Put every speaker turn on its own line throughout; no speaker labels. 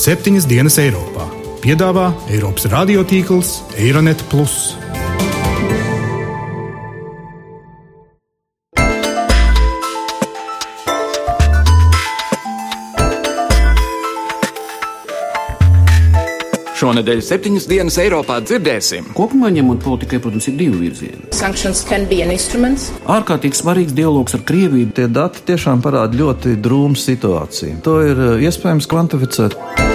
septiņas dienas Eiropā. Piedāvā Eiropas radiotīkls Eironet.
Šonadēļ septiņas dienas Eiropā dzirdēsim.
Kopumā ņemot politikai, protams, ir divi virzieni.
Ārkārtīgi svarīgs dialogs ar Krieviju.
Tie dati tiešām parāda ļoti drūmu situāciju. To ir eh, iespējams kvantificēt.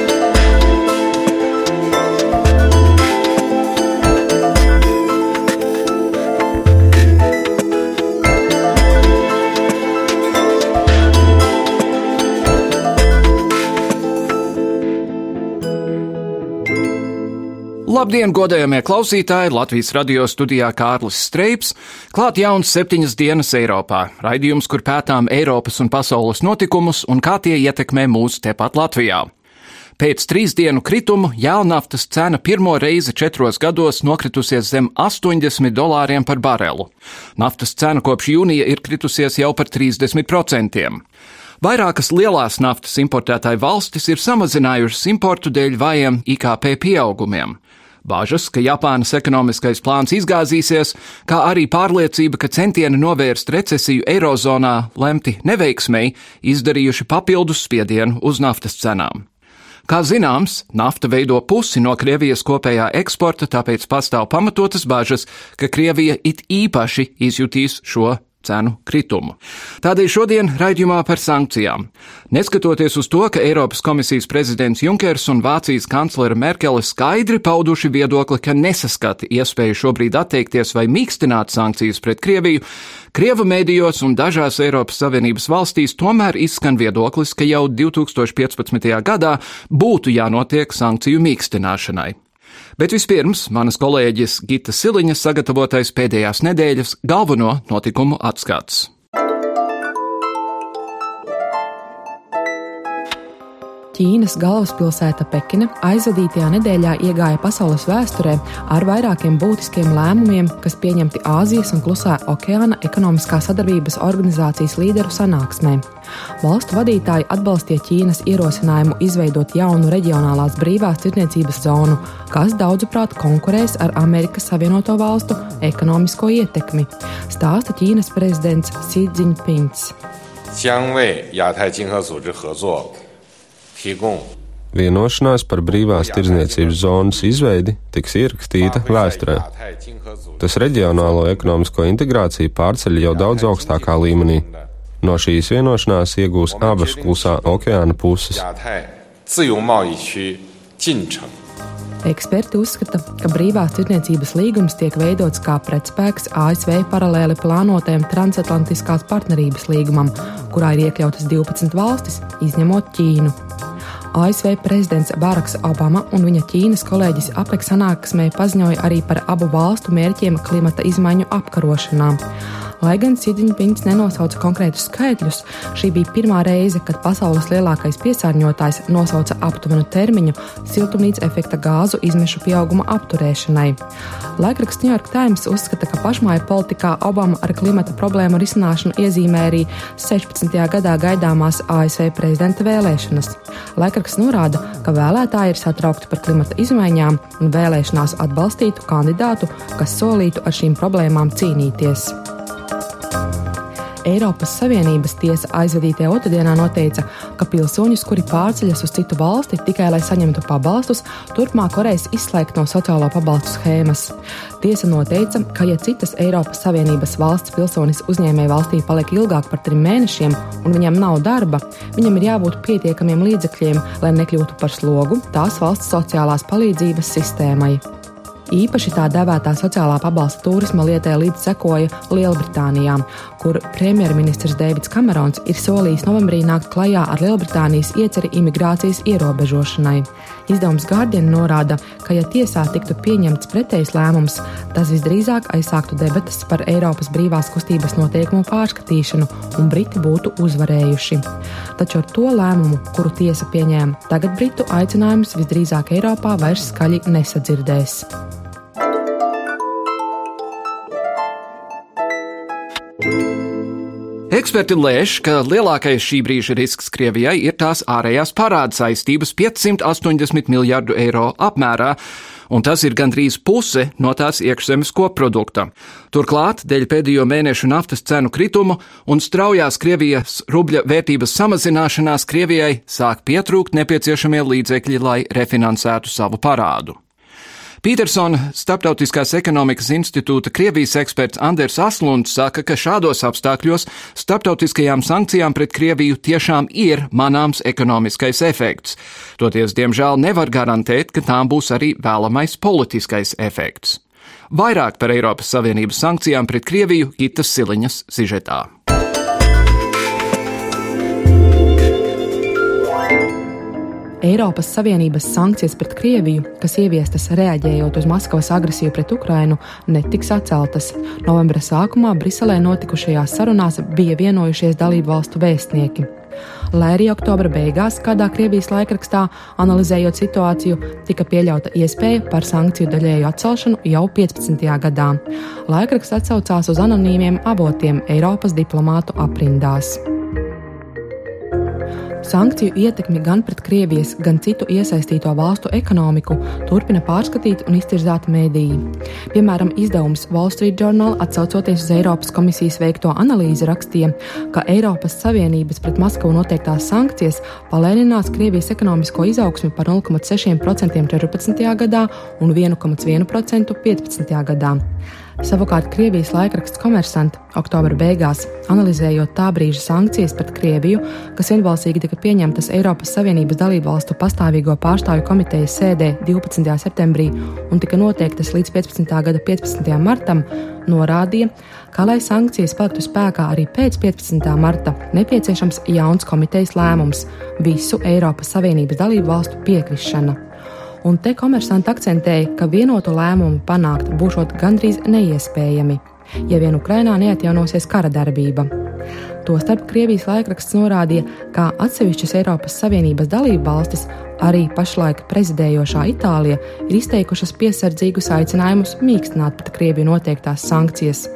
Labdien, godējamie klausītāji! Latvijas radio studijā Kārlis Streips. Klāt jauns septiņas dienas Eiropā. Raidījums, kur pētām Eiropas un pasaules notikumus un kā tie ietekmē mūs tepat Latvijā. Pēc trīs dienu kritumu jēlnaftas cena pirmo reizi četros gados nokritusies zem 80 dolāriem par barelu. Naftas cena kopš jūnija ir kritusies jau par 30%. Vairākas lielās naftas importētāju valstis ir samazinājušas importu dēļ vājiem IKP pieaugumiem. Bažas, ka Japānas ekonomiskais plāns izgāzīsies, kā arī pārliecība, ka centieni novērst recesiju Eirozonā lemti neveiksmēji, izdarījuši papildus spiedienu uz naftas cenām. Kā zināms, nafta veido pusi no Krievijas kopējā eksporta, tāpēc pastāv pamatotas bažas, ka Krievija it īpaši izjutīs šo cenu kritumu. Tādēļ šodien raidījumā par sankcijām. Neskatoties uz to, ka Eiropas komisijas prezidents Junkers un Vācijas kanclere Merkele skaidri pauduši viedokli, ka nesaskata iespēju šobrīd atteikties vai mīkstināt sankcijas pret Krieviju, Krievu mēdījos un dažās Eiropas Savienības valstīs tomēr izskan viedoklis, ka jau 2015. gadā būtu jānotiek sankciju mīkstināšanai. Bet vispirms manas kolēģis Gita Siliņa sagatavotais pēdējās nedēļas galveno notikumu atskats.
Ķīnas galvaspilsēta Pekina aizvadītajā nedēļā iegāja pasaules vēsturē ar vairākiem būtiskiem lēmumiem, kas pieņemti Āzijas un Klusā okeāna ekonomiskā sadarbības organizācijas līderu sanāksmē. Valstu vadītāji atbalstīja Ķīnas ierosinājumu izveidot jaunu reģionālās brīvās tirdzniecības zonu, kas daudzuprāt konkurēs ar Amerikas Savienoto Valstu ekonomisko ietekmi, stāsta Ķīnas prezidents Xi Jinpings.
将为亚太经合组织合作
Vienošanās par brīvās tirdzniecības zonas izveidi tiks ierakstīta vēsturē. Tas reģionālo ekonomisko integrāciju pārceļ jau daudz augstākā līmenī. No šīs vienošanās iegūs abas klusā okeāna puses.
Eksperti uzskata, ka brīvās tirdzniecības līgums tiek veidots kā pretspēks ASV paralēli plānotajam transatlantiskās partnerības līgumam, kurā ir iekļautas 12 valstis, izņemot Ķīnu. ASV prezidents Baraks Obama un viņa Ķīnas kolēģis apek sanāksmē paziņoja arī par abu valstu mērķiem klimata izmaiņu apkarošanā. Lai gan Sidņpins nenosauca konkrētus skaitļus, šī bija pirmā reize, kad pasaules lielākais piesārņotājs nosauca aptuvenu termiņu siltumnīca efekta gāzu izmešu pieauguma apturēšanai. Laikraksts New York Times uzskata, ka pašmāju politikā Obama ar klimata problēmu risināšanu iezīmē arī 16. gadā gaidāmās ASV prezidenta vēlēšanas. Laikraksts norāda, ka vēlētāji ir satraukti par klimata izmaiņām un vēlēšanās atbalstītu kandidātu, kas solītu ar šīm problēmām cīnīties. Eiropas Savienības tiesa aizvadītajā otrdienā noteica, ka pilsoņus, kuri pārceļas uz citu valsti tikai lai saņemtu pabalstus, turpmāk varēs izslēgt no sociālo pabalstu schēmas. Tiesa noteica, ka ja citas Eiropas Savienības valsts pilsonis uzņēmēja valstī paliek ilgāk par trim mēnešiem un viņam nav darba, viņam ir jābūt pietiekamiem līdzekļiem, lai nekļūtu par slogu tās valsts sociālās palīdzības sistēmai. Īpaši tā dēvētā sociālā pabalsta turisma lietai līdz sekoja Lielbritānijā, kur premjerministrs Deivids Kamerons ir solījis novembrī nākt klajā ar Lielbritānijas ieceri imigrācijas ierobežošanai. Izdevums Guardian norāda, ka, ja tiesā tiktu pieņemts pretējs lēmums, tas visdrīzāk aizsāktu debatas par Eiropas brīvās kustības noteikumu pārskatīšanu, un Briti būtu uzvarējuši. Taču ar to lēmumu, kuru tiesa pieņēma, tagad Britu aicinājums visdrīzāk Eiropā vairs skaļi nesadzirdēs.
Eksperti lēš, ka lielākais šī brīža risks Krievijai ir tās ārējās parāda saistības 580 miljardu eiro apmērā, un tas ir gandrīz puse no tās iekšzemes koprodukta. Turklāt, dēļ pēdējo mēnešu naftas cenu kritumu un straujās Krievijas rubļa vērtības samazināšanās Krievijai sāk pietrūkt nepieciešamie līdzekļi, lai refinansētu savu parādu. Petersona Starptautiskās ekonomikas institūta Krievijas eksperts Anders Aslunds saka, ka šādos apstākļos starptautiskajām sankcijām pret Krieviju tiešām ir manāms ekonomiskais efekts. Toties, diemžēl, nevar garantēt, ka tām būs arī vēlamais politiskais efekts. Vairāk par Eiropas Savienības sankcijām pret Krieviju Gitas Siliņas sižetā.
Eiropas Savienības sankcijas pret Krieviju, kas ieviestas reaģējot uz Maskavas agresiju pret Ukrainu, netiks atceltas. Novembra sākumā Briselē notikušajās sarunās bija vienojušies dalību valstu vēstnieki. Lai arī oktobra beigās kādā Krievijas laikrakstā, analizējot situāciju, tika pieļauta iespēja par sankciju daļēju atcelšanu jau 15. gadā. Laikraksts atsaucās uz anonīmiem avotiem Eiropas diplomātu aprindās. Sankciju ietekmi gan pret Krievijas, gan citu iesaistīto valstu ekonomiku turpina pārskatīt un iztirzāt mēdīji. Piemēram, izdevums Wall Street Journal atsaucoties uz Eiropas komisijas veikto analīzi rakstīja, ka Eiropas Savienības pret Maskavu noteiktās sankcijas palēninās Krievijas ekonomisko izaugsmi par 0,6% 14. gadā un 1,1% 15. gadā. Savukārt Krievijas laikraksts Komersant oktobra beigās, analizējot tā brīža sankcijas pret Krieviju, kas vienbalsīgi tika pieņemtas Eiropas Savienības dalību valstu pastāvīgo pārstāvju komitejas sēdē 12. septembrī un tika noteiktas līdz 15. gada 15. martam, norādīja, ka, lai sankcijas paliktu spēkā arī pēc 15. marta, nepieciešams jauns komitejas lēmums - visu Eiropas Savienības dalību valstu piekrišana un te komersanti akcentēja, ka vienotu lēmumu panākt būšot gandrīz neiespējami, ja vien Ukrainā neatjaunosies kara darbība. Tostarp Krievijas laikraksts norādīja, ka atsevišķas Eiropas Savienības dalību valstis, arī pašlaik prezidējošā Itālija, ir izteikušas piesardzīgus aicinājumus mīkstināt pret Krieviju noteiktās sankcijas,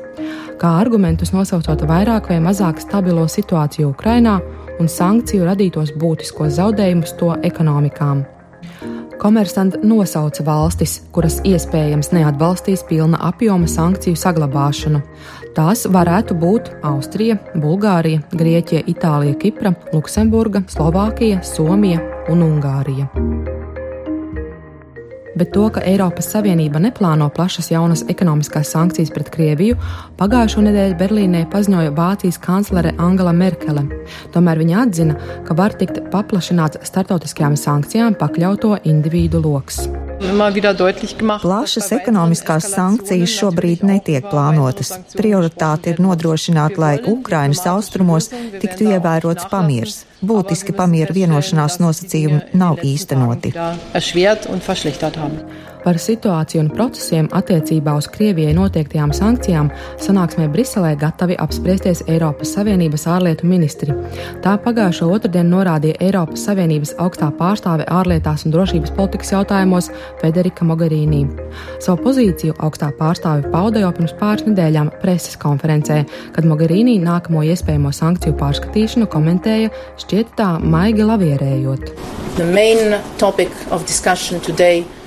kā argumentus nosaucot vairāk vai mazāk stabilo situāciju Ukrainā un sankciju radītos būtiskos zaudējumus to ekonomikām. Komersant nosauca valstis, kuras iespējams neatbalstīs pilna apjoma sankciju saglabāšanu. Tās varētu būt Austrija, Bulgārija, Grieķija, Itālija, Kipra, Luksemburga, Slovākija, Somija un Ungārija bet to, ka Eiropas Savienība neplāno plašas jaunas ekonomiskās sankcijas pret Krieviju, pagājušo nedēļu Berlīnē paziņoja Vācijas kanclere Angela Merkele. Tomēr viņa atzina, ka var tikt paplašināts startautiskajām sankcijām pakļauto individu lokus.
Plašas ekonomiskās sankcijas šobrīd netiek plānotas. Prioritāte ir nodrošināt, lai Ukrainas austrumos tiktu ievērots pamiers. Būtiski pamiera vienošanās nosacījumi nav īstenoti.
Par situāciju un procesiem attiecībā uz Krievijai noteiktajām sankcijām sanāksmē Briselē gatavi apspriesties Eiropas Savienības ārlietu ministri. Tā pagājušo otrdienu norādīja Eiropas Savienības augstā pārstāve ārlietās un drošības politikas jautājumos Federika Mogherini. Savu pozīciju augstā pārstāve pauda jau pirms pāris nedēļām preses konferencē, kad Mogherini nākamo iespējamo sankciju pārskatīšanu komentēja šķiet tā maigi lavierējot.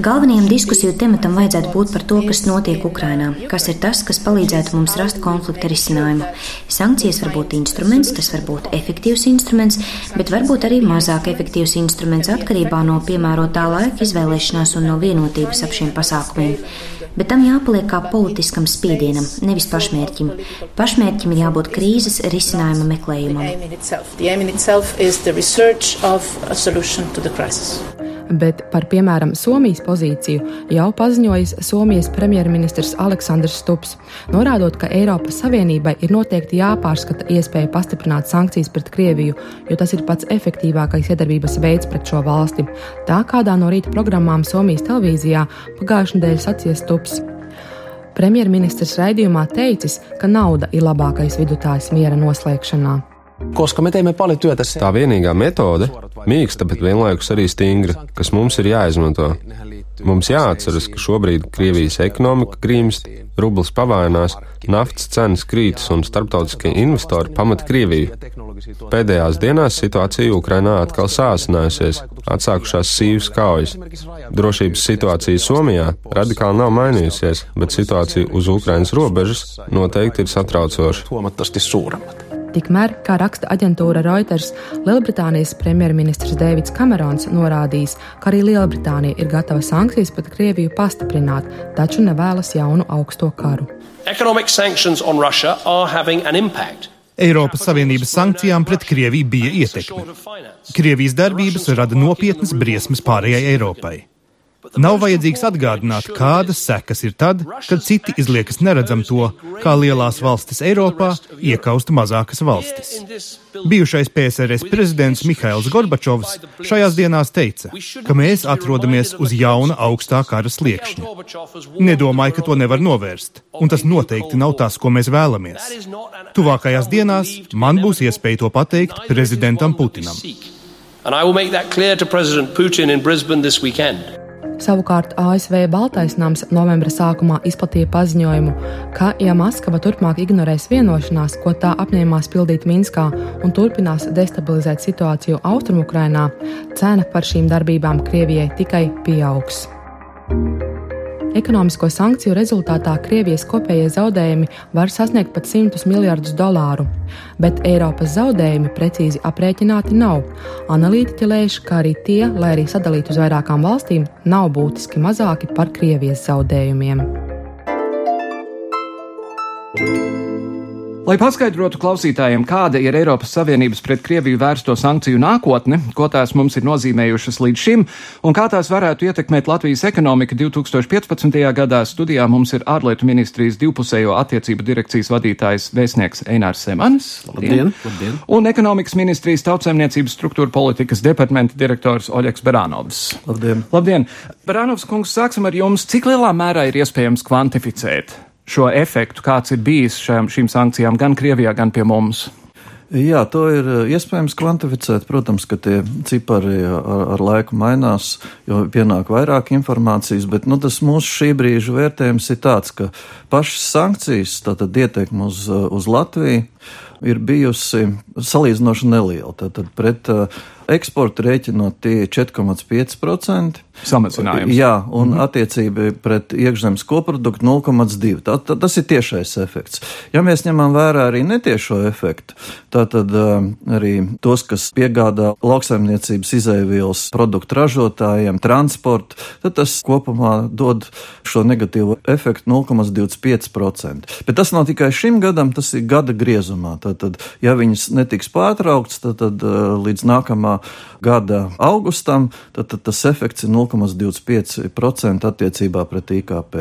Galvenajam diskusiju tematam vajadzētu būt par to, kas notiek Ukrainā, kas ir tas, kas palīdzētu mums rast konflikta risinājumu. Sankcijas var būt instruments, tas var būt efektīvs instruments, bet varbūt arī mazāk efektīvs instruments atkarībā no piemērotā laika izvēlēšanās un no vienotības ap šiem pasākumiem bet tam jāpaliek kā politiskam spiedienam, nevis pašmērķim. Pašmērķim ir jābūt krīzes risinājuma meklējumam.
Bet par, piemēram, Somijas pozīciju jau paziņojis Somijas premjerministrs Aleksandrs Stups, norādot, ka Eiropas Savienībai ir noteikti jāpārskata iespēja pastiprināt sankcijas pret Krieviju, jo tas ir pats efektīvākais iedarbības veids pret šo valsti. Tā kādā no rīta programmām Somijas televīzijā pagājušajā nedēļā sacīja Stups. Premjerministrs raidījumā teicis, ka nauda ir labākais vidutājs miera noslēgšanā.
Koska me teemme paljon työtä. Tā vienīgā metode, mīksta, bet vienlaikus arī stingra, kas mums ir jāizmanto. Mums jāatceras, ka šobrīd Krievijas ekonomika grimst, rublis pavainās, naftas cenas krītas un starptautiskie investori pamata Krieviju. Pēdējās dienās situācija Ukrainā atkal sāsinājusies, atsākušās sīvas kaujas. Drošības situācija Somijā radikāli nav mainījusies, bet situācija uz Ukrainas robežas noteikti ir satraucoša.
Tikmēr, kā raksta aģentūra Reuters, Lielbritānijas premjerministrs Deivids Kamerons norādījis, ka arī Lielbritānija ir gatava sankcijas pret Krieviju pastiprināt, taču nevēlas jaunu augsto karu.
Eiropas Savienības sankcijām pret Krieviju bija ietekme. Krievijas darbības rada nopietnas briesmas pārējai Eiropai. Nav vajadzīgs atgādināt, kādas sekas ir tad, kad citi izliekas neredzam to, kā lielās valstis Eiropā iekaust mazākas valstis. Bijušais PSRS prezidents Mihails Gorbačovs šajās dienās teica, ka mēs atrodamies uz jauna augstā kara sliekšņa. Nedomāju, ka to nevar novērst, un tas noteikti nav tas, ko mēs vēlamies. Tuvākajās dienās man būs iespēja to pateikt prezidentam Putinam. And I will make that clear to President Putin in Brisbane this weekend.
Savukārt ASV Baltais nams novembra sākumā izplatīja paziņojumu, ka, ja Maskava turpmāk ignorēs vienošanās, ko tā apņēmās pildīt Minskā un turpinās destabilizēt situāciju Austrumukrainā, cena par šīm darbībām Krievijai tikai pieaugs. Ekonomisko sankciju rezultātā Krievijas kopējie zaudējumi var sasniegt pat 100 miljardus dolāru, bet Eiropas zaudējumi precīzi aprēķināti nav. Analītiķi lēš, ka arī tie, lai arī sadalīti uz vairākām valstīm, nav būtiski mazāki par Krievijas zaudējumiem.
thank you Lai paskaidrotu klausītājiem, kāda ir Eiropas Savienības pret Krieviju vērsto sankciju nākotne, ko tās mums ir nozīmējušas līdz šim, un kā tās varētu ietekmēt Latvijas ekonomiku 2015. gadā, studijā mums ir ārlietu ministrijas divpusējo attiecību direkcijas vadītājs vēstnieks Einārs Semanis.
Labdien! Labdien.
Un ekonomikas ministrijas tautsēmniecības struktūra politikas departamenta direktors Oļeks Beranovs.
Labdien!
Labdien! Beranovs kungs, sāksim ar jums. Cik lielā mērā ir iespējams kvantificēt šo efektu, kāds ir bijis šajām, šīm sankcijām gan Krievijā, gan pie mums?
Jā, to ir eh, iespējams kvantificēt. Protams, ka tie cipari ar, ar laiku mainās, jo pienāk vairāk informācijas, bet nu, tas mūsu šī brīža vērtējums ir tāds, ka pašas sankcijas, tātad ietekme uz, uz Latviju, ir bijusi salīdzinoši neliela. Tātad pret uh, eksporta rēķinot tie 4,5%.
Samazinājums.
Jā, un mm -hmm. attiecība pret iekšzemes koproduktu 0,2%. Tā, tā, tas ir tiešais efekts. Ja mēs ņemam vērā arī netiešo efektu, tātad uh, arī tos, kas piegādā lauksaimniecības izēvielas produktu ražotājiem, transportu, tad tas kopumā dod šo negatīvo efektu 0,25%. Bet tas nav tikai šim gadam, tas ir gada griezumā. Tātad, ja viņas netiks pārtraukts, tad, tad uh, līdz nākamā gada augustam, tad, tad tas efekts ir 0,25% attiecībā pret IKP.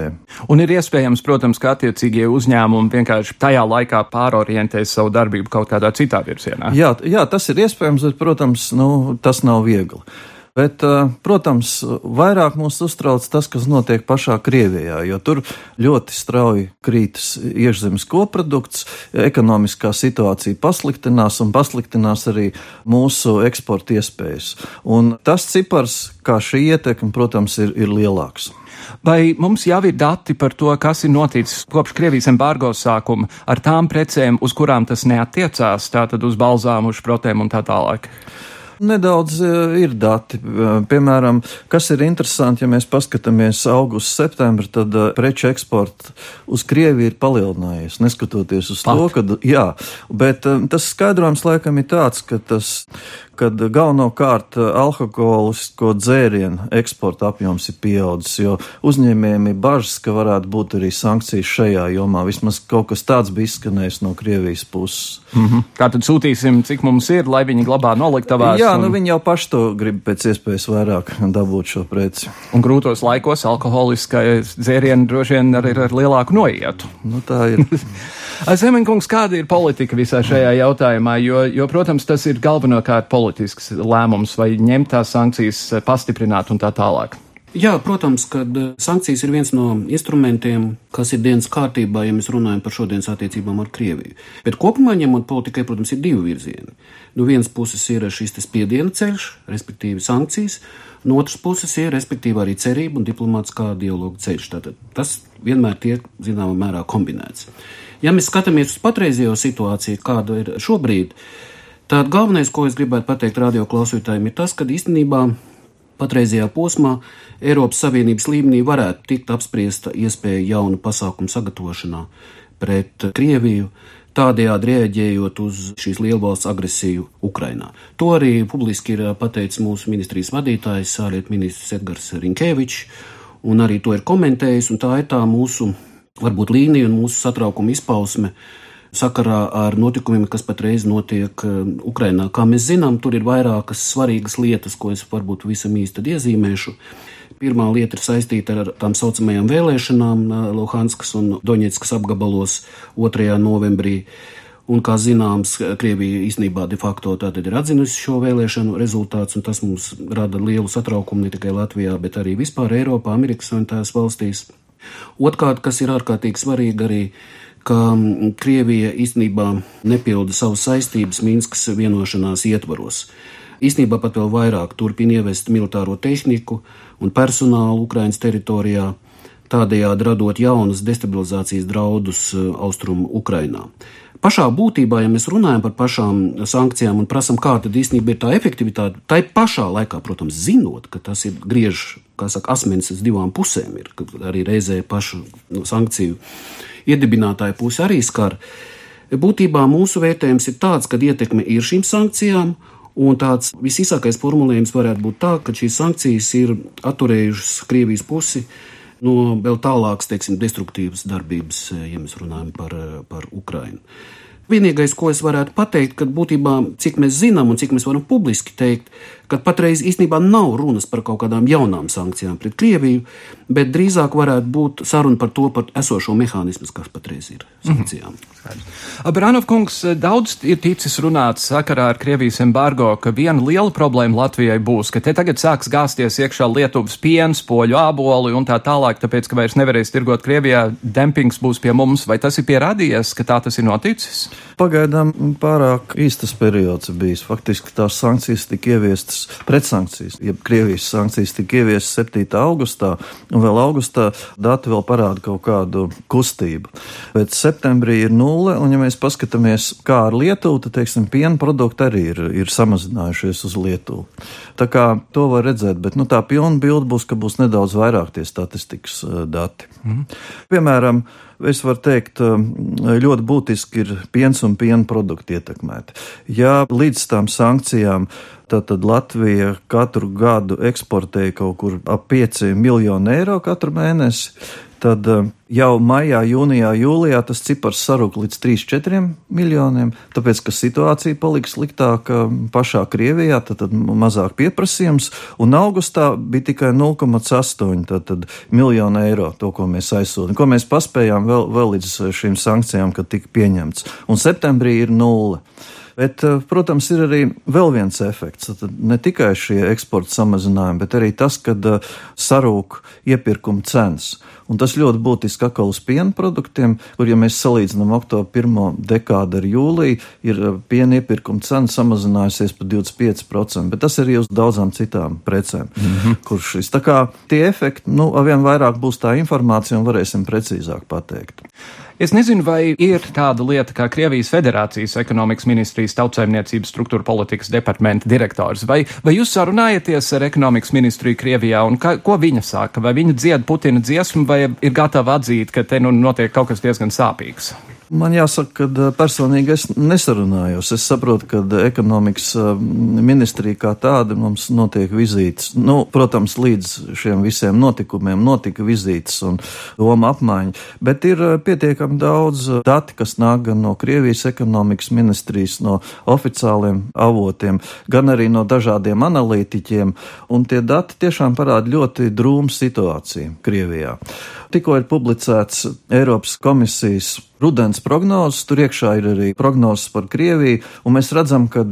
Un ir iespējams, protams, ka attiecīgie uzņēmumi vienkārši tajā laikā pārorientēs savu darbību kaut kādā citā virzienā.
Jā, jā tas ir iespējams, bet, protams, nu, tas nav viegli. Bet, eh, protams, vairāk mūs uztrauc tas, kas notiek pašā Krievijā, jo tur ļoti strauji krītas iekšzemes koprodukts, ekonomiskā situācija pasliktinās un pasliktinās arī mūsu eksporta iespējas. Un tas cipars, kā šī ietekme, protams, ir, ir lielāks.
Vai mums jau ir dati par to, kas ir noticis kopš Krievijas embargo sākuma ar tām precēm, uz kurām tas neatiecās, tātad uz balzām, uz šprotēm un tā tālāk?
Nedaudz e, ir dati. E, piemēram, kas ir interesanti, ja mēs paskatāmies augustu, septembri, tad e, preču eksports uz Krieviju ir palielinājies, neskatoties uz Pat. to, ka, jā, bet tas skaidrojums laikam ir tāds, ka tas, kad galvenokārt eh, alkoholisko dzērienu eksporta apjoms ir pieaudzis, jo uzņēmējiem ir bažas, ka varētu būt arī sankcijas šajā jomā. Vismaz kaut kas tāds bija izskanējis no Krievijas puses.
Mm -hmm. Kā tad sūtīsim, cik mums ir, lai viņi glabā noliktavās?
Jā, un... nu viņi jau paši to grib pēc iespējas vairāk dabūt šo preci.
Un grūtos laikos alkoholiskai dzērieni droši vien arī ir ar lielāku noietu.
Nu tā ir.
Zemeņkungs, kāda ir politika visā šajā jautājumā? Jo, jo, protams, tas ir galvenokārt politisks lēmums, vai ņemt tās sankcijas, pastiprināt un tā tālāk.
Jā, protams, ka eh, sankcijas ir viens no instrumentiem, kas ir dienas kārtībā, ja mēs runājam par šodienas attiecībām ar Krieviju. Bet kopumā ņemot politikai, protams, ir divi virzieni. No vienas puses ir šis spiediena ceļš, respektīvi sankcijas, no otras puses ir respektīvi arī cerība un diplomātiskā dialoga ceļš. Tātad tas vienmēr tiek zināmā mērā kombinēts. Ja mēs skatāmies uz patreizējo situāciju, kāda ir šobrīd, tad galvenais, ko es gribētu pateikt radio klausītājiem, ir tas, ka īstenībā patreizajā posmā Eiropas Savienības līmenī varētu tikt apspriesta iespēja jaunu pasākumu sagatavošanā pret Krieviju, tādējādi rēģējot uz šīs lielvalsts agresiju Ukrainā. To arī publiski ir pateicis mūsu ministrijas vadītājs, ārlietu ministrs Edgars Rinkēvičs, un arī to ir komentējis, un tā ir tā mūsu, varbūt līnija un mūsu satraukuma izpausme sakarā ar notikumiem, kas patreiz notiek eh, Ukrainā. Kā mēs zinām, tur ir vairākas svarīgas lietas, ko es varbūt visam īsti iezīmēšu. Pirmā lieta ir saistīta ar tām saucamajām vēlēšanām eh, Luhanskas un Doņetskas apgabalos 2. novembrī. Un, kā zināms, Krievija īstenībā de facto ir atzinusi šo vēlēšanu rezultātus, un tas mums rada lielu satraukumu ne tikai Latvijā, bet arī vispār Eiropā, Amerikas Savienotās valstīs. Otkārt, kas ir ārkārtīgi svarīgi arī ka Krievija īstenībā nepilda savas saistības Minskas vienošanās ietvaros. Īstenībā pat vēl vairāk turpina ievest militāro tehniku un personālu Ukraiņas teritorijā, tādējādi radot jaunas destabilizācijas draudus eh, austrumu Ukrainā. Pašā būtībā, ja mēs runājam par pašām sankcijām un prasām, kāda īstenībā ir tā efektivitāte, tai pašā laikā, protams, zinot, ka tas ir griež, kā saka, asmenis uz divām pusēm, ir arī reizē pašu no, sankciju iedibinātāja puse arī skar. Būtībā mūsu vērtējums ir tāds, ka ietekme ir šīm sankcijām, un tāds visīsākais formulējums varētu būt tā, ka šīs sankcijas ir atturējušas Krievijas pusi no vēl tālākas, teiksim, destruktīvas darbības, ja mēs runājam par, par Ukrainu. Vienīgais, ko es varētu pateikt, ka būtībā, cik mēs zinām un cik mēs varam publiski teikt, ka patreiz īstenībā nav runas par kaut kādām jaunām sankcijām pret Krieviju, bet drīzāk varētu būt saruna par to, par esošo mehānismu, kas patreiz ir sankcijām. Mm -hmm.
Brānov kungs, daudz ir ticis runāts sakarā ar Krievijas embargo, ka viena liela problēma Latvijai būs, ka te tagad sāks gāzties iekšā Lietuvas piens, poļu āboli un tā tālāk, tāpēc, ka vairs nevarēs tirgot Krievijā, dempings būs pie mums, vai tas ir pierādījies, ka tā tas ir noticis?
Pagaidām pārāk īstas periods bijis. Faktiski tās sankcijas tika ieviestas pretsankcijas, jeb Krievijas sankcijas tika ieviestas 7. augustā, un vēl augustā dati vēl parāda kaut kādu kustību. Bet septembrī ir nulle, un ja mēs paskatāmies, kā ar Lietuvu, tad, teiksim, piena produkti arī ir, ir samazinājušies uz Lietuvu. Tā kā to var redzēt, bet nu, tā pilna bilde būs, ka būs nedaudz vairāk tie statistikas uh, dati. Mm. Piemēram, es varu teikt, ļoti būtiski ir piens un piena produkti ietekmēti. Ja līdz tām sankcijām Tātad Latvija katru gadu eksportēja kaut kur ap 5 miljonu eiro katru mēnesi. Tad eh, jau maijā, jūnijā, jūlijā tas cipars sarūk līdz 3-4 miljoniem, tāpēc, ka situācija palika sliktāka pašā Krievijā, tad, tad mazāk pieprasījums, un augustā bija tikai 0,8 miljonu eiro, to, ko mēs aizsūtījām, ko mēs paspējām vēl, vēl līdz šīm sankcijām, kad tika pieņemts, un septembrī ir nulle. Bet, eh, protams, ir arī vēl viens efekts. Tad ne tikai šie eksporta samazinājumi, bet arī tas, ka eh, sarūk iepirkuma cenas. Un tas ļoti būtiski atkal uz piena produktiem, kur, ja mēs salīdzinām oktobra pirmo dekādu ar jūliju, ir eh, piena iepirkuma cena samazinājusies par 25%, bet tas arī uz daudzām citām precēm. Mm -hmm. Kurš šis tā kā tie efekti, nu, arvien vairāk būs tā informācija un varēsim precīzāk pateikt.
Es nezinu, vai ir tāda lieta kā Krievijas Federācijas ekonomikas ministrijas tautsaimniecības struktūra politikas departamenta direktors. Vai, vai jūs sarunājaties ar ekonomikas ministriju Krievijā un ka, ko viņa saka? Vai viņa dzied Putina dziesmu vai ir gatava atzīt, ka te nu notiek kaut kas diezgan sāpīgs?
Man jāsaka, ka eh, personīgi es nesarunājos. Es saprotu, ka ekonomikas eh, ministrija kā tāda mums notiek vizītes. Nu, protams, līdz šiem visiem notikumiem notika vizītes un doma apmaiņa, bet ir eh, pietiekami daudz dati, kas nāk gan no Krievijas ekonomikas ministrijas, no oficiāliem avotiem, gan arī no dažādiem analītiķiem, un tie dati tiešām parāda ļoti drūmu situāciju Krievijā. Tikko ir publicēts Eiropas komisijas rudens prognozes, tur iekšā ir arī prognozes par Krieviju, un mēs redzam, ka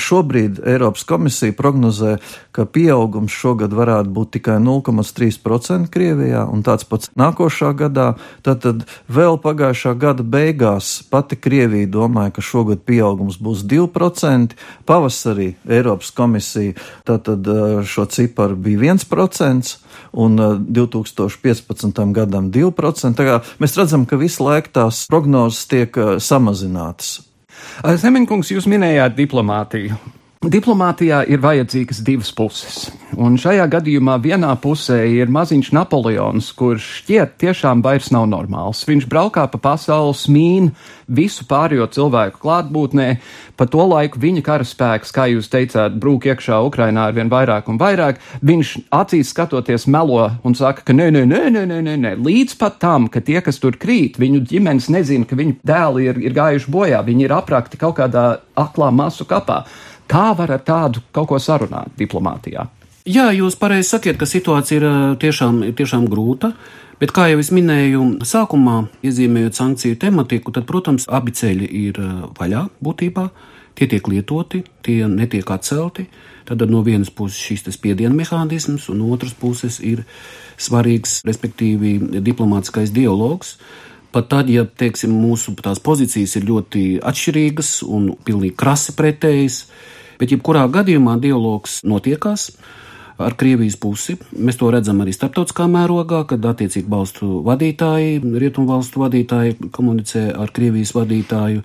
šobrīd Eiropas komisija prognozē, ka pieaugums šogad varētu būt tikai 0,3% Krievijā, un tāds pats nākošā gadā. Tad, tad vēl pagājušā gada beigās pati Krievija domāja, ka šogad pieaugums būs 2%. Pavasarī Eiropas komisija tātad šo ciparu bija 1% un 2015. gadam 2%. Mēs redzam, ka visu laiku tās prognozes tiek samazinātas.
Zemeņkungs, jūs minējāt diplomātiju. Diplomātijā ir vajadzīgas divas puses, un šajā gadījumā vienā pusē ir maziņš Napoleons, kurš šķiet tiešām vairs nav normāls. Viņš braukā pa pasauli, smīn visu pārējo cilvēku klātbūtnē, pa to laiku viņa karaspēks, kā jūs teicāt, brūk iekšā Ukrainā ar vien vairāk un vairāk. Viņš acīs skatoties melo un saka, ka nē, nē, nē, nē, nē, nē, nē. līdz pat tam, ka tie, kas tur krīt, viņu ģimenes nezina, ka viņu dēli ir, ir gājuši bojā, viņi ir aprakti kaut kādā aklā masu kapā. Kā var ar tādu kaut ko sarunāt diplomātijā?
Jā, jūs pareizi sakiet, ka situācija ir tiešām, ir tiešām grūta. Bet, kā jau es minēju, sākumā iezīmējot sankciju tematiku, tad, protams, abi ceļi ir vaļā būtībā. Tie tiek lietoti, tie netiek atcelti. Tad no vienas puses šīs spiediena mehānisms, un otras puses ir svarīgs, respektīvi, diplomātiskais dialogs. Pat tad, ja teiksim, mūsu pozīcijas ir ļoti atšķirīgas un pilnīgi krasi pretējas, Bet, jebkurā gadījumā, dialogs notiekās ar Krievijas pusi. Mēs to redzam arī starptautiskā mērogā, kad attiecīgi valstu vadītāji, rietumu valstu vadītāji komunicē ar Krievijas vadītāju.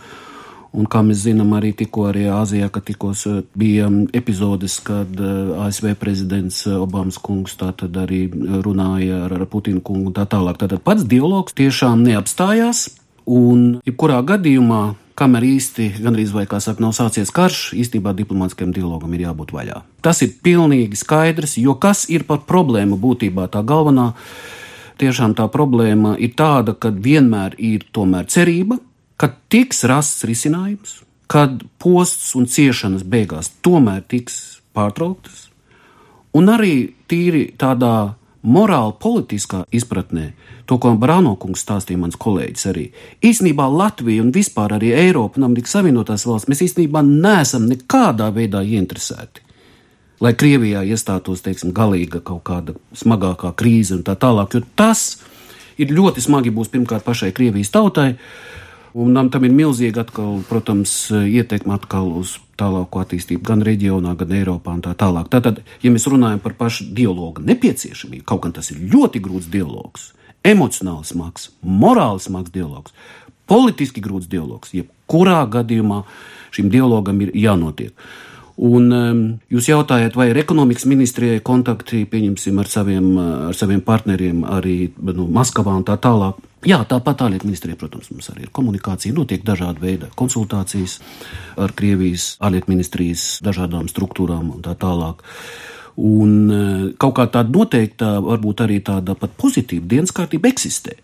Un, kā mēs zinām, arī tikko arī Āzijā, kad tikos eh, bija epizodes, kad eh, ASV prezidents eh, Obamas kungs tātad arī runāja ar, ar Putinu kungu un tā tālāk. Tātad pats dialogs tiešām neapstājās, un jebkurā gadījumā kamēr īsti gandrīz vai kā saka, nav sācies karš, īstenībā diplomātiskajam dialogam ir jābūt vaļā. Tas ir pilnīgi skaidrs, jo kas ir par problēmu būtībā tā galvenā? Tiešām tā problēma ir tāda, ka vienmēr ir tomēr cerība, ka tiks rasts risinājums, kad posts un ciešanas beigās tomēr tiks pārtrauktas, un arī tīri tādā morāli politiskā izpratnē to, ko Brānokungs stāstīja mans kolēģis arī. Īsnībā Latvija un vispār arī Eiropa un Amerikas Savienotās valsts mēs īstenībā neesam nekādā veidā ieinteresēti. Lai Krievijā iestātos, teiksim, galīga kaut kāda smagākā krīze un tā tālāk, jo tas ir ļoti smagi būs pirmkārt pašai Krievijas tautai, Un tam ir milzīga, atkal, protams, ietekme atkal uz tālāko attīstību gan reģionā, gan Eiropā un tā tālāk. Tātad, ja mēs runājam par pašu dialogu nepieciešamību, kaut gan tas ir ļoti grūts dialogs, emocionāli smags, morāli smags dialogs, politiski grūts dialogs. Jebkurā gadījumā šim dialogam ir jānotiek. Un um, jūs jautājat, vai ir ekonomikas ministrijai kontakti, ar saviem, ar saviem partneriem arī nu, Maskavā un tā tālāk. Jā, tāpat ārlietu ministrijai, protams, mums arī ir komunikācija, notiek dažāda veida konsultācijas ar Krievijas ārlietu ministrijas dažādām struktūrām un tā tālāk. Un e, kaut kā tāda noteikta, varbūt arī tāda pat pozitīva dienas kārtība eksistē.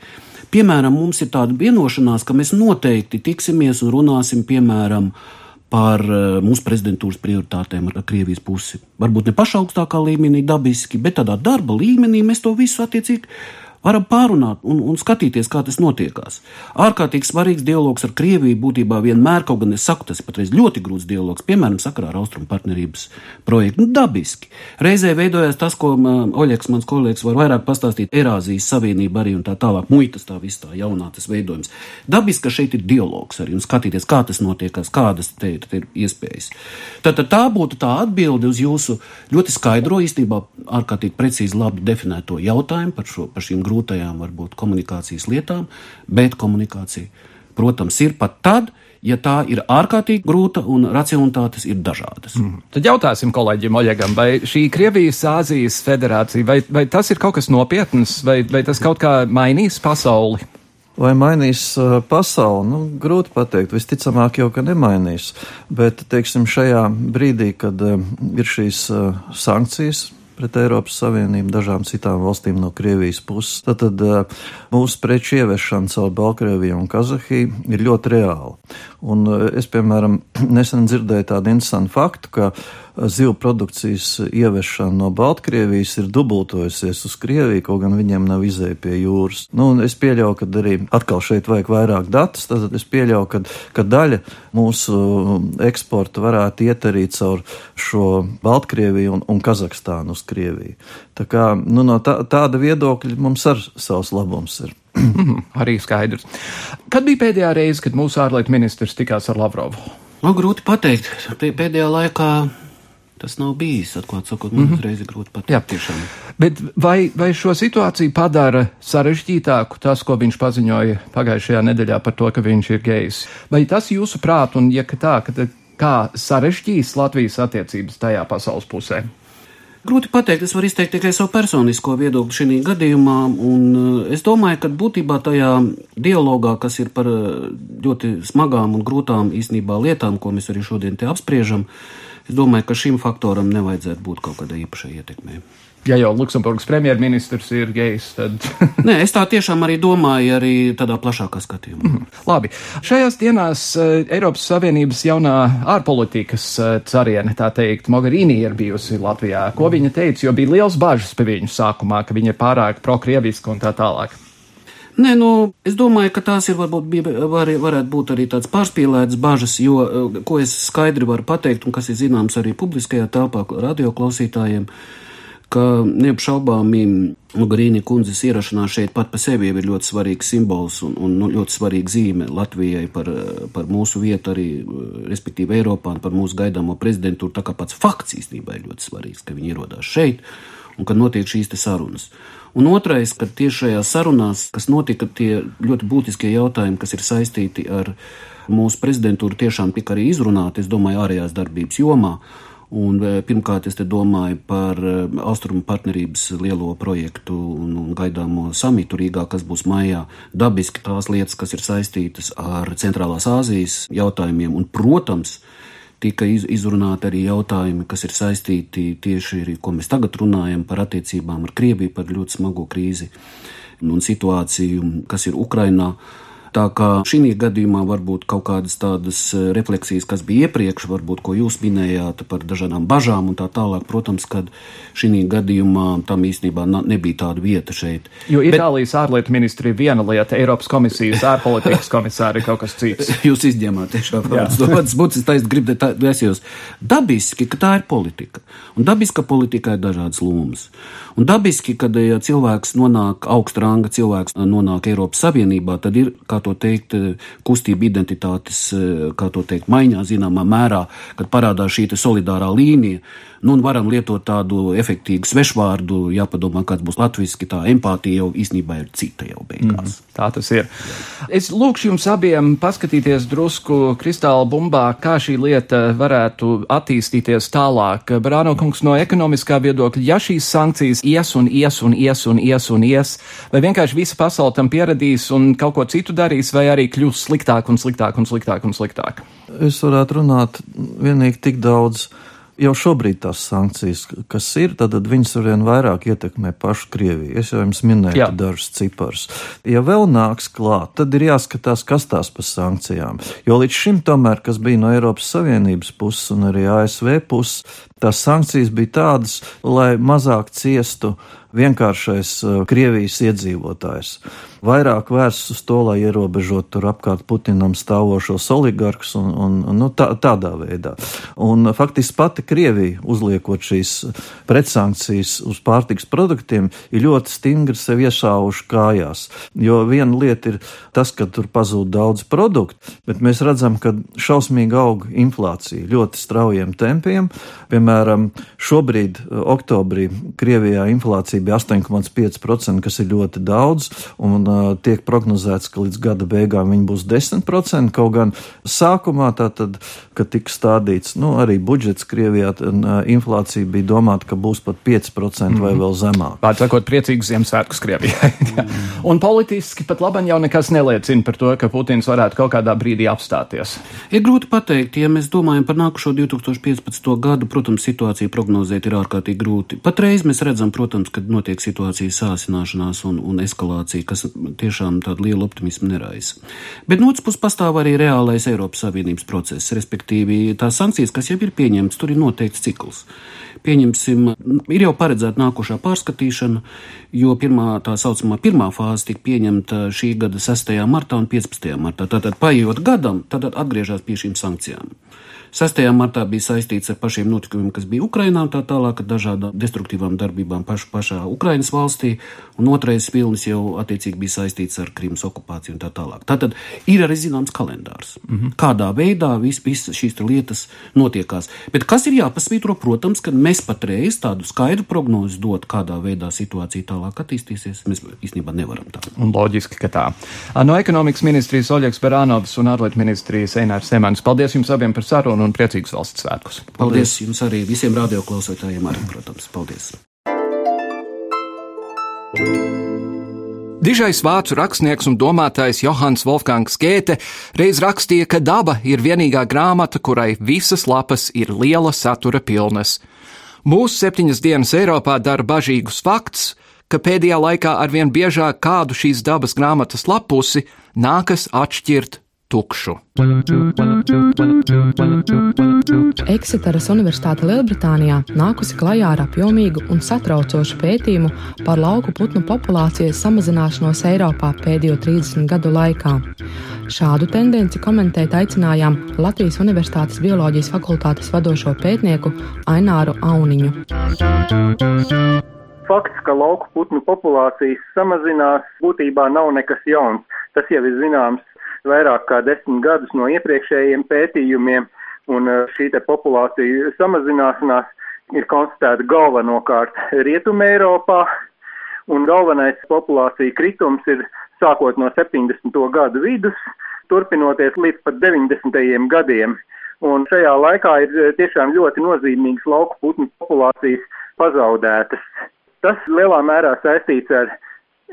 Piemēram, mums ir tāda vienošanās, ka mēs noteikti tiksimies un runāsim, piemēram, par e, mūsu prezidentūras prioritātēm ar Krievijas pusi. Varbūt ne pašā augstākā līmenī, dabiski, bet tādā darba līmenī mēs to visu attiecīgi varam pārunāt un, un skatīties, kā tas notiekās. Ārkārtīgi svarīgs dialogs ar Krieviju būtībā vienmēr, kaut gan es saku, tas ir patreiz ļoti grūts dialogs, piemēram, sakarā ar austrumu partnerības projektu. Nu, dabiski. Reizē veidojās tas, ko Oļegs, mans kolēģis, var vairāk pastāstīt, Erāzijas Savienība arī un tā tālāk, muitas tā viss tā jaunā tas veidojums. Dabiski, ka šeit ir dialogs arī un skatīties, kā tas notiekās, kādas te, te ir iespējas. Tad, tad tā būtu tā atbilde uz jūsu ļoti skaidro, īstenībā ārkārtīgi precīzi labi definēto jautājumu par, šo, par šīm grūtajām, varbūt komunikācijas lietām, bet komunikācija, protams, ir pat tad, ja tā ir ārkārtīgi grūta un racionalitātes ir dažādas. Mm.
Tad jautāsim kolēģim Oļegam, vai šī Krievijas-Āzijas federācija, vai, vai tas ir kaut kas nopietns, vai, vai tas kaut kā mainīs pasauli?
Vai mainīs uh, pasauli? Nu, grūti pateikt. Visticamāk, jau ka nemainīs. Bet, teiksim, šajā brīdī, kad uh, ir šīs uh, sankcijas, pret Eiropas Savienību, dažām citām valstīm no Krievijas puses. Tad, tad eh, mūsu preču ieviešana caur Baltkrieviju un Kazahiju ir ļoti reāla. Un eh, es, piemēram, nesen dzirdēju tādu interesantu faktu, ka zivu produkcijas ieviešana no Baltkrievijas ir dubultojusies uz Krieviju, kaut gan viņiem nav izēja pie jūras. Nu, es pieļauju, ka arī atkal šeit vajag vairāk datus, tad es pieļauju, ka, ka daļa mūsu eksporta varētu iet arī caur šo Baltkrieviju un, un Kazahstānu uz Krieviju. Tā kā nu, no tā, tāda viedokļa mums ar savs labums ir.
arī skaidrs. Kad bija pēdējā reize, kad mūsu ārlietu ministrs tikās ar Lavrovu?
Nu, grūti pateikt. Pēdējā laikā tas nav bijis. Atklāt sakot, man mm -hmm. uzreiz ir grūti pateikt. Jā, tiešām.
Bet vai, vai šo situāciju padara sarežģītāku tas, ko viņš paziņoja pagājušajā nedēļā par to, ka viņš ir gejs? Vai tas jūsuprāt, un ja tā, ka kā sarežģīs Latvijas attiecības tajā pasaules pusē?
Grūti pateikt, es varu izteikt tikai savu personisko viedokli šajā gadījumā, un eh, es domāju, ka būtībā tajā dialogā, kas ir par eh, ļoti smagām un grūtām īstenībā lietām, ko mēs arī šodien te apspriežam, es domāju, ka šim faktoram nevajadzētu būt kaut kādai īpašai ietekmei
ja jau Luksemburgas premjerministrs ir gejs, tad.
Nē, es tā tiešām arī domāju, arī tādā plašākā skatījumā. Mm.
Labi. Šajās dienās uh, Eiropas Savienības jaunā ārpolitikas uh, cariene, tā teikt, Mogherini ir bijusi Latvijā. Ko viņa teica, jo bija liels bažas pie viņu sākumā, ka viņa ir pārāk prokrieviska un tā tālāk.
Nē, nu, es domāju, ka tās ir varbūt var, varētu būt arī tāds pārspīlēts bažas, jo, eh, ko es skaidri varu pateikt, un kas ir zināms arī publiskajā telpā radioklausītājiem, ka neapšaubāmi Grīni kundzes ierašanās šeit pat par sevi ir ļoti svarīgs simbols un, un nu, ļoti svarīga zīme Latvijai par, par mūsu vietu arī, respektīvi Eiropā un par mūsu gaidāmo prezidentūru. Tā kā pats fakts īstenībā ir ļoti svarīgs, ka viņi ierodās šeit un ka notiek šīs sarunas. Un otrais, ka tieši šajās sarunās, kas notika, tie ļoti būtiskie jautājumi, kas ir saistīti ar mūsu prezidentūru, tiešām tika arī izrunāti, es domāju, ārējās darbības jomā. Un, e, pirmkārt, es domāju par e, austrumu partnerības lielo projektu un, un gaidāmo samitu Rīgā, kas būs maijā. Dabiski tās lietas, kas ir saistītas ar Centrālās Āzijas jautājumiem, un, protams, tika iz, izrunāti arī jautājumi, kas ir saistīti tieši ar, ko mēs tagad runājam, par attiecībām ar Krieviju, par ļoti smago krīzi un situāciju, kas ir Ukrainā. Tā kā šī gadījumā varbūt kaut kādas tādas eh, refleksijas, kas bija iepriekš, varbūt ko jūs minējāt par dažādām bažām un tā tālāk, protams, kad šī gadījumā tam īstenībā nebija tāda vieta šeit.
Jo Itālijas Bet... ārlietu ministrija ir viena lieta, Eiropas komisijas ārpolitikas komisāri kaut kas cits.
jūs izņemāt tiešām tādas būtiskas taisnības, gribat vēsījos. Dabiski, ka tā ir politika. Un dabiska politika ir dažādas lomas. Un dabiski, kad ja cilvēks nonāk augsta ranga, cilvēks nonāk Eiropas Savienībā, tad ir, kā to teikt, kustība identitātes, kā to teikt, maiņā zināmā mērā, kad parādās šī solidārā līnija. Nu, un varam lietot tādu efektīvu svešvārdu, jāpadomā, kāds būs latviešu, tā empātija jau īstenībā ir cita jau beigās.
Mm, tā tas ir. Es lūkšu jums abiem paskatīties drusku kristāla bumbā, kā šī lieta varētu attīstīties tālāk. Brāno kungs no ekonomiskā viedokļa, ja šīs sankcijas ies un ies un ies un ies un ies, vai vienkārši visa pasaule tam pieradīs un kaut ko citu darīs, vai arī kļūs sliktāk un sliktāk un sliktāk un sliktāk?
Es varētu runāt vienīgi tik daudz jau šobrīd tās sankcijas, kas ir, tad viņas arvien vairāk ietekmē pašu Krieviju. Es jau jums minēju dažus ciparus. Ja vēl nāks klāt, tad ir jāskatās, kas tās pa sankcijām. Jo līdz šim tomēr, kas bija no Eiropas Savienības puses un arī ASV puses, tās sankcijas bija tādas, lai mazāk ciestu vienkāršais uh, Krievijas iedzīvotājs vairāk vērsts uz to, lai ierobežotu tur apkārt Putinam stāvošos oligarkus un, un, nu, tā, tādā veidā. Un faktiski pati Krievija, uzliekot šīs pretsankcijas uz pārtiks produktiem, ir ļoti stingri sev iešāvuši kājās. Jo viena lieta ir tas, ka tur pazūd daudz produktu, bet mēs redzam, ka šausmīgi aug inflācija ļoti straujiem tempiem. Piemēram, šobrīd, oktobrī, Krievijā inflācija bija 8,5%, kas ir ļoti daudz, un tiek prognozēts, ka līdz gada beigām viņi būs 10%. Kaut gan sākumā, tātad, kad tika stādīts nu, arī budžets Krievijā, inflācija bija domāta, ka būs pat 5% mm -hmm. vai mhm. vēl zemāk.
Vārds sakot, priecīgus Ziemassvētkus Krievijai. Un politiski pat labi jau nekas neliecina par to, ka Putins varētu kaut kādā brīdī apstāties.
Ir grūti pateikt, ja mēs domājam par nākušo 2015. gadu, protams, situāciju prognozēt ir ārkārtīgi grūti. Patreiz mēs redzam, protams, ka notiek situācijas sāsināšanās un, un eskalācija, kas tiešām tādu lielu optimismu neraisa. Bet no otras puses pastāv arī reālais Eiropas Savienības process, respektīvi tās sankcijas, kas jau ir pieņemtas, tur ir noteikts cikls. Pieņemsim, ir jau paredzēta nākošā pārskatīšana, jo pirmā tā saucamā pirmā fāze tika pieņemta šī gada 6. martā un 15. martā. Tātad, paiet gadam, tad atgriežas pie šīm sankcijām. 6. martā bija saistīts ar pašiem notikumiem, kas bija Ukrainā, un tā tālāk ar dažādām destruktīvām darbībām pašu, pašā Ukrainas valstī, un otrais vilnis jau attiecīgi bija saistīts ar Krimas okupāciju un tā tālāk. Tātad ir arī zināms kalendārs, mm -hmm. kādā veidā visas vis šīs lietas notiekās. Bet kas ir jāpasvītro, protams, ka mēs patreiz tādu skaidru prognozi dot, kādā veidā situācija tālāk attīstīsies, mēs īstenībā nevaram tā.
Un loģiski, ka tā. No ekonomikas ministrijas Oļegs Beranovs un ārlietu ministrijas Einārs Semans. Paldies jums abiem par sarunu! Dienu un priecīgus valsts svētkus.
Paldies, Paldies jums arī visiem radioklausītājiem, arī, protams. Paldies!
Dižais vācu rakstnieks un domātājs Johans Wolfgangs Gēte reiz rakstīja, ka daba ir vienīgā grāmata, kurai visas lapas ir liela satura pilnas. Mūsu septiņas dienas Eiropā dara bažīgus fakts, ka pēdējā laikā arvien biežāk kādu šīs dabas grāmatas lapusi nākas atšķirt tukšu.
Eksiteras Universitāte Lielbritānijā nākusi klajā ar apjomīgu un satraucošu pētījumu par lauku putnu populācijas samazināšanos Eiropā pēdējo 30 gadu laikā. Šādu tendenci komentēt aicinājām Latvijas Universitātes bioloģijas fakultātes vadošo pētnieku Aināru Auniņu.
Fakts, ka lauku putnu populācijas samazinās, būtībā nav nekas jauns. Tas jau ir zināms vairāk kā desmit gadus no iepriekšējiem pētījumiem, un uh, šī populācija samazināšanās ir konstatēta galvenokārt Rietumē Eiropā, un galvenais populācija kritums ir sākot no 70. gadu vidus, turpinoties līdz pat 90. gadiem. Un šajā laikā ir uh, tiešām ļoti nozīmīgas lauku putnu populācijas pazaudētas. Tas lielā mērā saistīts ar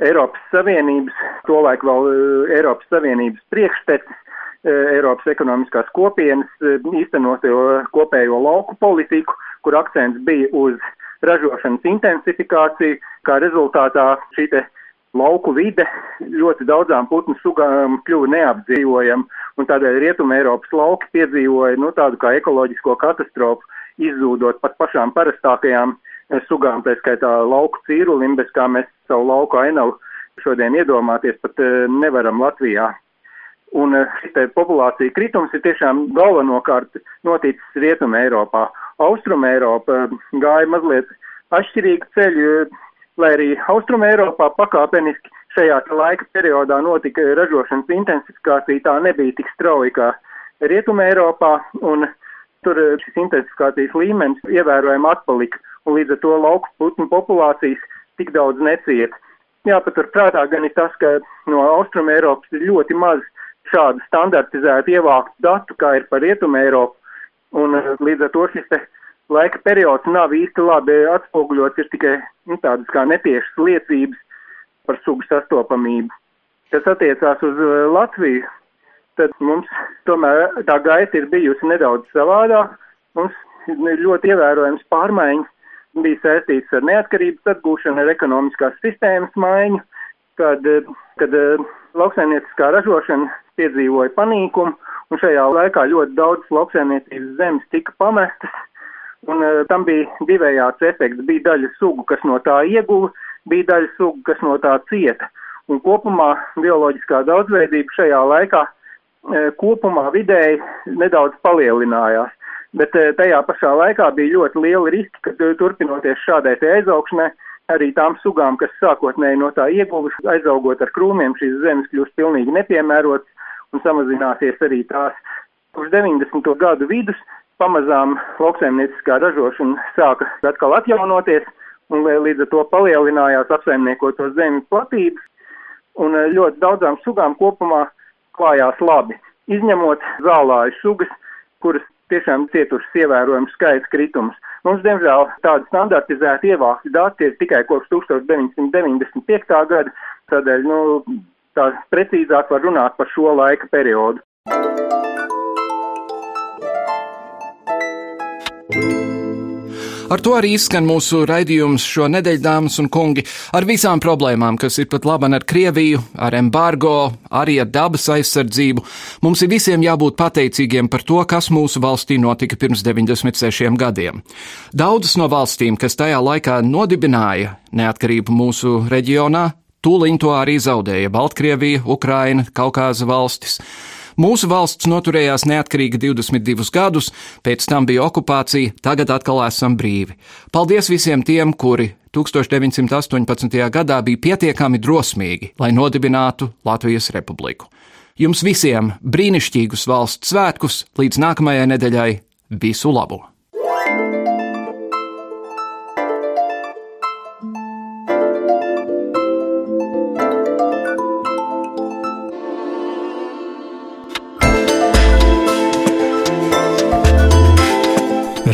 Eiropas Savienības, tolaik vēl eh, Eiropas Savienības priekštecis, eh, Eiropas ekonomiskās kopienas eh, īstenoto kopējo lauku politiku, kur akcents bija uz ražošanas intensifikāciju, kā rezultātā šī lauku vide ļoti daudzām putnu sugām kļuva neapdzīvojama, un tādēļ Rietuma Eiropas lauki piedzīvoja nu, tādu kā ekoloģisko katastrofu, izzūdot pat pašām parastākajām sugām, tā skaitā lauku cīrulim, bez kā mēs savu lauku ainavu šodien iedomāties pat eh, nevaram Latvijā. Un eh, šī populācija kritums ir tiešām galvenokārt noticis Rietuma Eiropā. Austruma Eiropa eh, gāja mazliet atšķirīgu ceļu, lai arī Austruma Eiropā pakāpeniski šajā laika periodā notika ražošanas intensifikācija, tā nebija tik strauja kā Rietuma Eiropā, un tur šis intensifikācijas līmenis ievērojami atpalika un līdz ar to lauku putnu populācijas tik daudz neciet. Jāpatur prātā gan ir tas, ka no Austrum Eiropas ir ļoti maz šādu standartizētu ievāktu datu, kā ir par Rietumu Eiropu, un eh, līdz ar to šis te laika periods nav īsti labi atspoguļots, ir tikai nu, tādas kā netiešas liecības par sugu sastopamību. Kas attiecās uz eh, Latviju, tad mums tomēr tā gaita ir bijusi nedaudz savādāk. Mums ir ļoti ievērojams pārmaiņas bija saistīts ar neatkarības atgūšanu, ar ekonomiskās sistēmas maiņu, kad, kad eh, lauksaimnieciskā ražošana piedzīvoja panīkumu, un šajā laikā ļoti daudz lauksaimniecības zemes tika pamestas, un uh, tam bija divējāds efekts. Bija daļa sugu, kas no tā ieguva, bija daļa sugu, kas no tā cieta. Un kopumā bioloģiskā daudzveidība šajā laikā kopumā vidēji nedaudz palielinājās bet eh, tajā pašā laikā bija ļoti liela riska, ka eh, turpinoties šādai aizaugšanai, arī tām sugām, kas sākotnēji no tā ieguvušas, aizaugot ar krūmiem, šīs zemes kļūst pilnīgi nepiemērotas un samazināsies arī tās. Uz 90. gadu vidus pamazām lauksaimnieciskā ražošana sāka atkal atjaunoties, un līdz ar to palielinājās apsaimniekoto zemi platības, un eh, ļoti daudzām sugām kopumā klājās labi, izņemot zālāju sugas, kuras tiešām cietušas ievērojams skaits kritums. Mums, diemžēl, tādi standartizēti ievākti dati ir tikai kopš 1995. gada, tādēļ, nu, tā precīzāk var runāt par šo laika periodu.
Ar to arī izskan mūsu raidījums šo nedēļu, dāmas un kungi, ar visām problēmām, kas ir pat labi ar Krieviju, ar embargo, arī ar dabas aizsardzību. Mums ir visiem jābūt pateicīgiem par to, kas mūsu valstī notika pirms 96 gadiem. Daudzas no valstīm, kas tajā laikā nodibināja neatkarību mūsu reģionā, tūlīt to arī zaudēja Baltkrievija, Ukraina, Kaukāza valstis. Mūsu valsts noturējās neatkarīga 22 gadus, pēc tam bija okupācija, tagad atkal esam brīvi. Paldies visiem tiem, kuri 1918. gadā bija pietiekami drosmīgi, lai nodibinātu Latvijas republiku. Jums visiem brīnišķīgus valsts svētkus līdz nākamajai nedēļai visu labu!